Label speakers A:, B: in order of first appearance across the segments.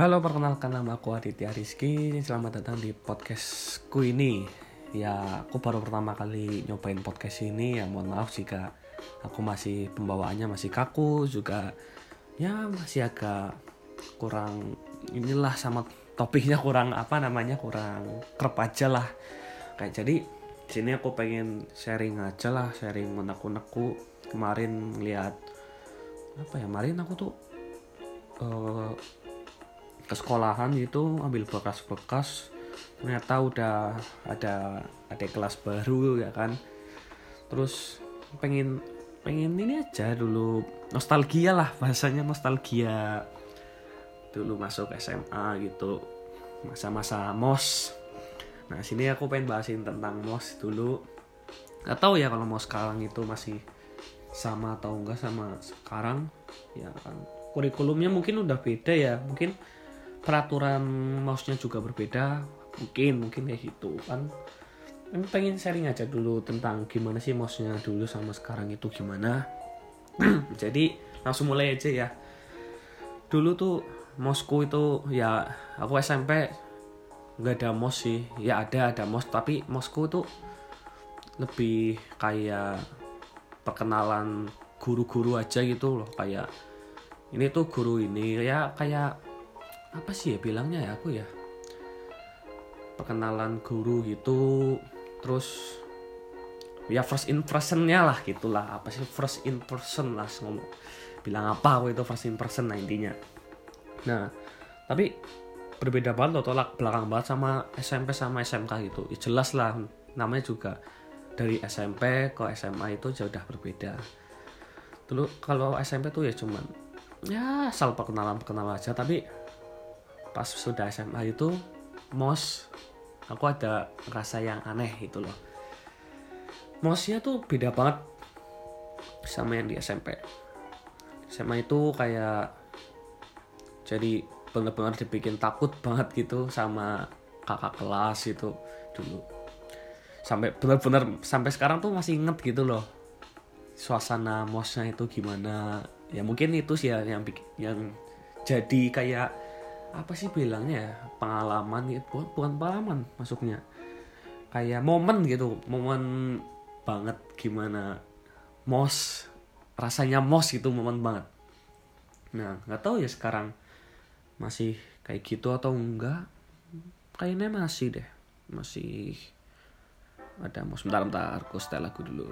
A: Halo, perkenalkan nama aku Aditya Rizky. Selamat datang di podcastku ini. Ya, aku baru pertama kali nyobain podcast ini. Ya, mohon maaf jika aku masih pembawaannya masih kaku juga. Ya, masih agak kurang inilah sama topiknya kurang apa namanya kurang kerap aja lah. Kayak jadi sini aku pengen sharing aja lah, sharing unek-unekku kemarin lihat apa ya kemarin aku tuh uh, ke sekolahan gitu ambil bekas-bekas. Ternyata udah ada ada kelas baru ya kan. Terus pengen pengen ini aja dulu nostalgia lah bahasanya nostalgia. Dulu masuk SMA gitu masa-masa mos nah sini aku pengen bahasin tentang mos dulu. Nggak tahu ya kalau mau sekarang itu masih sama atau enggak sama sekarang. Ya kan. Kurikulumnya mungkin udah beda ya. Mungkin peraturan mouse-nya juga berbeda. Mungkin mungkin kayak gitu kan. Em, pengen sharing aja dulu tentang gimana sih mouse-nya dulu sama sekarang itu gimana. Jadi langsung mulai aja ya. Dulu tuh mouse-ku itu ya aku SMP nggak ada mouse sih. Ya ada ada mouse. Tapi mouse-ku tuh lebih kayak perkenalan guru-guru aja gitu loh. Kayak ini tuh guru ini. Ya kayak apa sih ya bilangnya ya aku ya? Perkenalan guru gitu terus ya first impressionnya lah gitulah. Apa sih first impression lah ngomong. Bilang apa aku itu first impression nah intinya. Nah tapi berbeda banget loh tolak belakang banget sama SMP sama SMK gitu. Ya, jelas lah namanya juga dari SMP ke SMA itu jauh udah berbeda. Dulu kalau SMP tuh ya cuman ya asal perkenalan perkenalan aja tapi pas sudah SMA itu mos aku ada rasa yang aneh gitu loh. Mosnya tuh beda banget sama yang di SMP SMA itu kayak jadi bener-bener dibikin takut banget gitu sama kakak kelas itu dulu. Sampai bener-bener sampai sekarang tuh masih inget gitu loh suasana mosnya itu gimana. Ya mungkin itu sih ya yang yang jadi kayak apa sih bilangnya ya? Pengalaman gitu. Bukan, pengalaman masuknya kayak momen gitu. Momen banget gimana mos. Rasanya mos itu momen banget. Nah nggak tahu ya sekarang masih kayak gitu atau enggak. Kayaknya masih deh. Masih ada mos. Bentar bentar. Aku setel lagu dulu.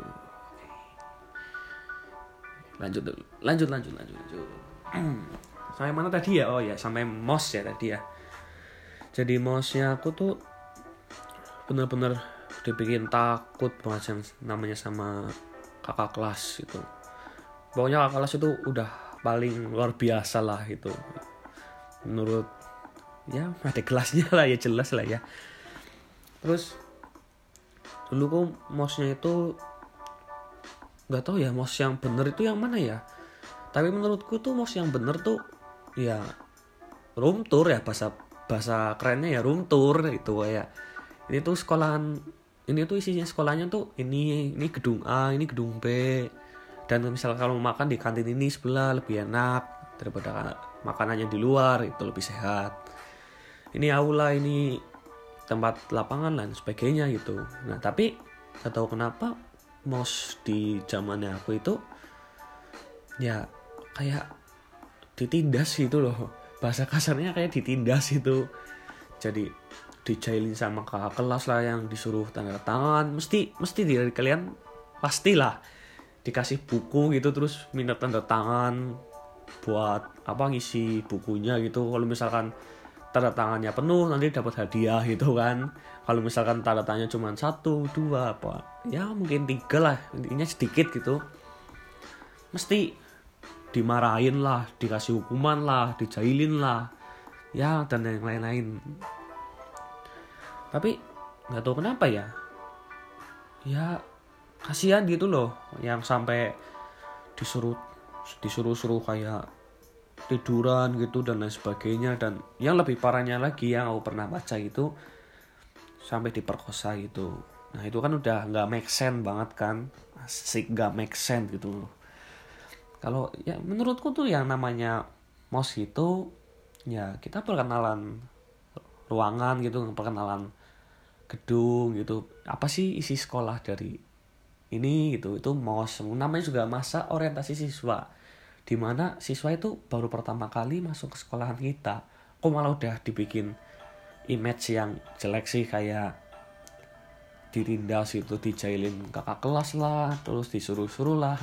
A: Lanjut dulu. Lanjut lanjut lanjut lanjut sampai mana tadi ya? Oh ya sampai mos ya tadi ya. Jadi mosnya aku tuh bener-bener dibikin takut banget yang namanya sama kakak kelas itu pokoknya kakak kelas itu udah paling luar biasa lah itu menurut ya ada kelasnya lah ya jelas lah ya. Terus dulu kok mosnya itu nggak tahu ya mos yang bener itu yang mana ya. Tapi menurutku tuh mos yang bener tuh ya room tour ya bahasa bahasa kerennya ya room tour itu kayak ini tuh sekolahan ini tuh isinya sekolahnya tuh ini ini gedung A ini gedung B. Dan misalnya kalau makan di kantin ini sebelah lebih enak daripada makanannya di luar itu lebih sehat. Ini aula ini tempat lapangan dan sebagainya gitu. Nah tapi gak tahu kenapa mos di zamannya aku itu ya kayak ditindas gitu loh. Bahasa kasarnya kayak ditindas itu. Jadi dijailin sama kakak kelas lah yang disuruh tanda tangan. Mesti mesti dari kalian pastilah dikasih buku gitu terus minta tanda tangan buat apa ngisi bukunya gitu. Kalau misalkan tanda tangannya penuh nanti dapat hadiah gitu kan. Kalau misalkan tanda tangannya cuma satu dua apa ya mungkin tiga lah. Intinya sedikit gitu. Mesti dimarahin lah dikasih hukuman lah dijailin lah ya dan yang lain-lain. Tapi nggak tahu kenapa ya. Ya kasihan gitu loh yang sampai disuruh disuruh-suruh kayak tiduran gitu dan lain sebagainya. Dan yang lebih parahnya lagi yang aku pernah baca gitu sampai diperkosa gitu. Nah itu kan udah nggak make sense banget kan. Asik nggak make sense gitu loh kalau ya menurutku tuh yang namanya mos itu ya kita perkenalan ruangan gitu perkenalan gedung gitu. Apa sih isi sekolah dari ini gitu? Itu mos namanya juga masa orientasi siswa di mana siswa itu baru pertama kali masuk ke sekolahan kita. Kok malah udah dibikin image yang jelek sih kayak ditindas itu dijailin kakak kelas lah terus disuruh-suruh lah.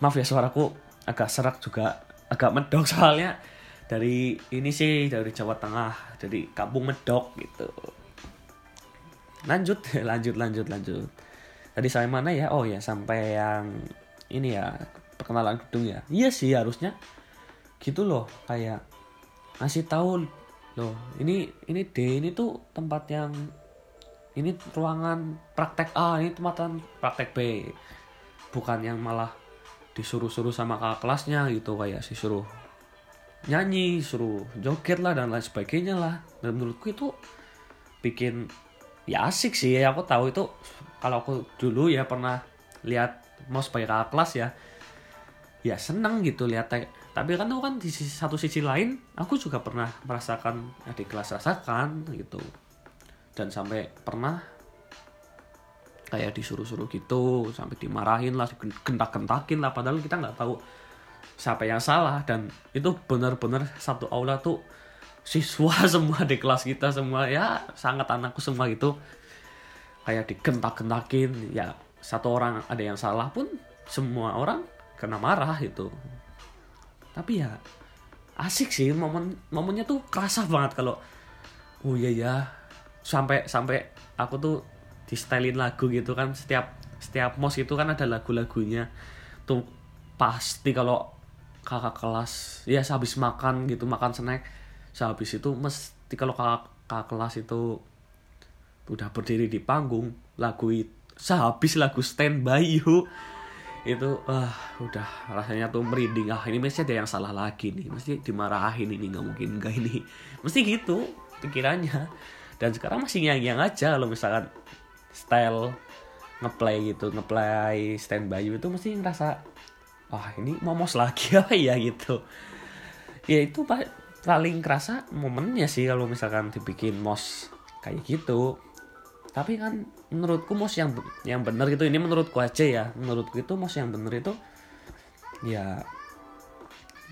A: Maaf ya suaraku agak serak juga agak medok soalnya. Dari ini sih dari Jawa Tengah dari kampung medok gitu. Lanjut lanjut lanjut lanjut. Tadi saya mana ya? Oh ya sampai yang ini ya perkenalan gedung ya. Iya sih harusnya. Gitu loh kayak ngasih tahu loh ini ini D ini tuh tempat yang ini ruangan praktek A ini tempat praktek B. Bukan yang malah disuruh-suruh sama kakak kelasnya gitu kayak sih suruh nyanyi suruh joget lah dan lain sebagainya lah. Dan menurutku itu bikin ya asik sih ya aku tahu itu kalau aku dulu ya pernah lihat mau sebagai kakak kelas ya ya seneng gitu lihat tapi kan itu kan di satu sisi lain aku juga pernah merasakan adik kelas rasakan gitu. Dan sampai pernah kayak disuruh-suruh gitu sampai dimarahin lah gentak-gentakin lah padahal kita nggak tahu siapa yang salah. Dan itu benar-benar satu aula tuh siswa semua di kelas kita semua ya sangat anakku semua gitu kayak digentak-gentakin ya satu orang ada yang salah pun semua orang kena marah itu tapi ya asik sih momen momennya tuh kerasa banget kalau oh iya ya sampai sampai aku tuh di stylein lagu gitu kan setiap setiap mos itu kan ada lagu-lagunya. Tuh pasti kalau kakak kelas ya sehabis makan gitu makan snack sehabis itu mesti kalau kakak, kakak kelas itu udah berdiri di panggung lagu itu sehabis lagu stand by you itu ah udah rasanya tuh merinding. Ah ini mesti ada yang salah lagi nih mesti dimarahin ini nggak mungkin enggak ini. Mesti gitu pikirannya. Dan sekarang masih yang-yang aja kalau misalkan style ngeplay gitu ngeplay standby itu mesti ngerasa wah ini momos lagi apa ya? gitu. Ya itu paling kerasa momennya sih kalau misalkan dibikin mos kayak gitu. Tapi kan menurutku mos yang yang bener gitu ini menurutku aja ya menurutku itu mos yang bener itu ya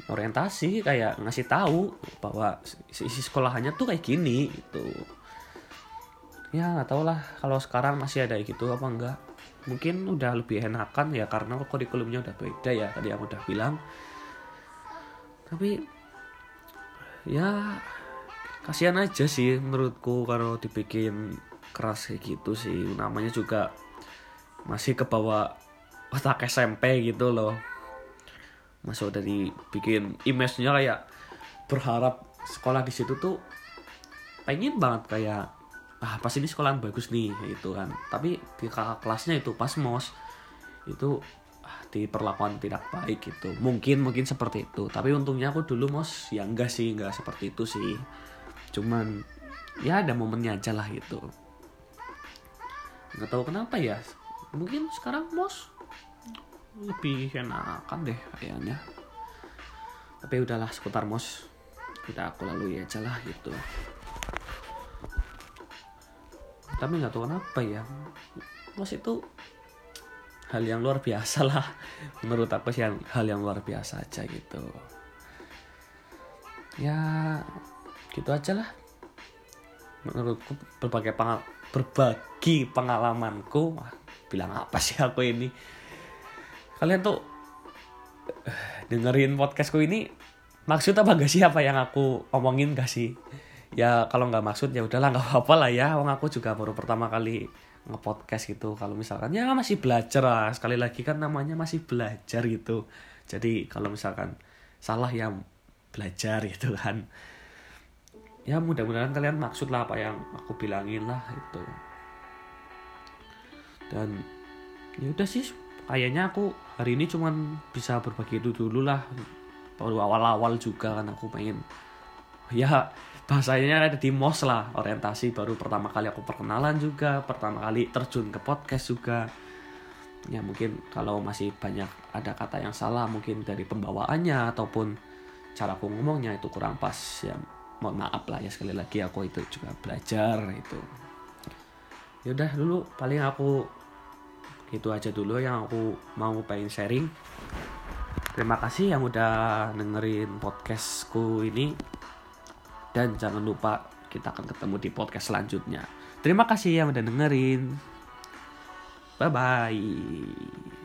A: orientasi kayak ngasih tahu bahwa isi sekolahannya tuh kayak gini gitu ya nggak tau lah kalau sekarang masih ada gitu apa enggak. Mungkin udah lebih enakan ya karena kurikulumnya udah beda ya tadi aku udah bilang. Tapi ya kasihan aja sih menurutku kalau dibikin keras kayak gitu sih. Namanya juga masih ke bawah otak SMP gitu loh. Masuk dari bikin image-nya kayak berharap sekolah di situ tuh pengen banget kayak ah pas ini sekolah bagus nih itu kan. Tapi di kakak kelasnya itu pas mos itu ah, di perlakuan tidak baik gitu. Mungkin mungkin seperti itu. Tapi untungnya aku dulu mos ya enggak sih enggak seperti itu sih. Cuman ya ada momennya aja lah gitu. Nggak tahu kenapa ya mungkin sekarang mos lebih enakan deh kayaknya. Tapi udahlah seputar mos kita aku lalui aja lah gitu tapi nggak tahu kenapa ya. Mos itu hal yang luar biasa lah. Menurut aku sih hal yang luar biasa aja gitu. Ya gitu aja lah. Menurutku berbagai pengal berbagi pengalamanku Wah, bilang apa sih aku ini? Kalian tuh eh, dengerin podcastku ini maksud apa gak sih apa yang aku omongin gak sih ya kalau nggak maksud ya udahlah nggak apa-apa lah ya. Wong aku juga baru pertama kali ngepodcast gitu. Kalau misalkan ya masih belajar lah. Sekali lagi kan namanya masih belajar gitu. Jadi kalau misalkan salah ya belajar gitu kan. Ya mudah-mudahan kalian maksud lah apa yang aku bilangin lah itu dan ya udah sih kayaknya aku hari ini cuman bisa berbagi itu dulu lah. Baru awal-awal juga kan aku pengen. Ya bahasanya ada di mos lah orientasi baru pertama kali aku perkenalan juga pertama kali terjun ke podcast juga. Ya mungkin kalau masih banyak ada kata yang salah mungkin dari pembawaannya ataupun cara aku ngomongnya itu kurang pas ya mohon maaf lah ya sekali lagi aku itu juga belajar itu. Yaudah dulu paling aku itu aja dulu yang aku mau pengen sharing. Terima kasih yang udah dengerin podcastku ini. Dan jangan lupa kita akan ketemu di podcast selanjutnya. Terima kasih yang udah dengerin. Bye-bye.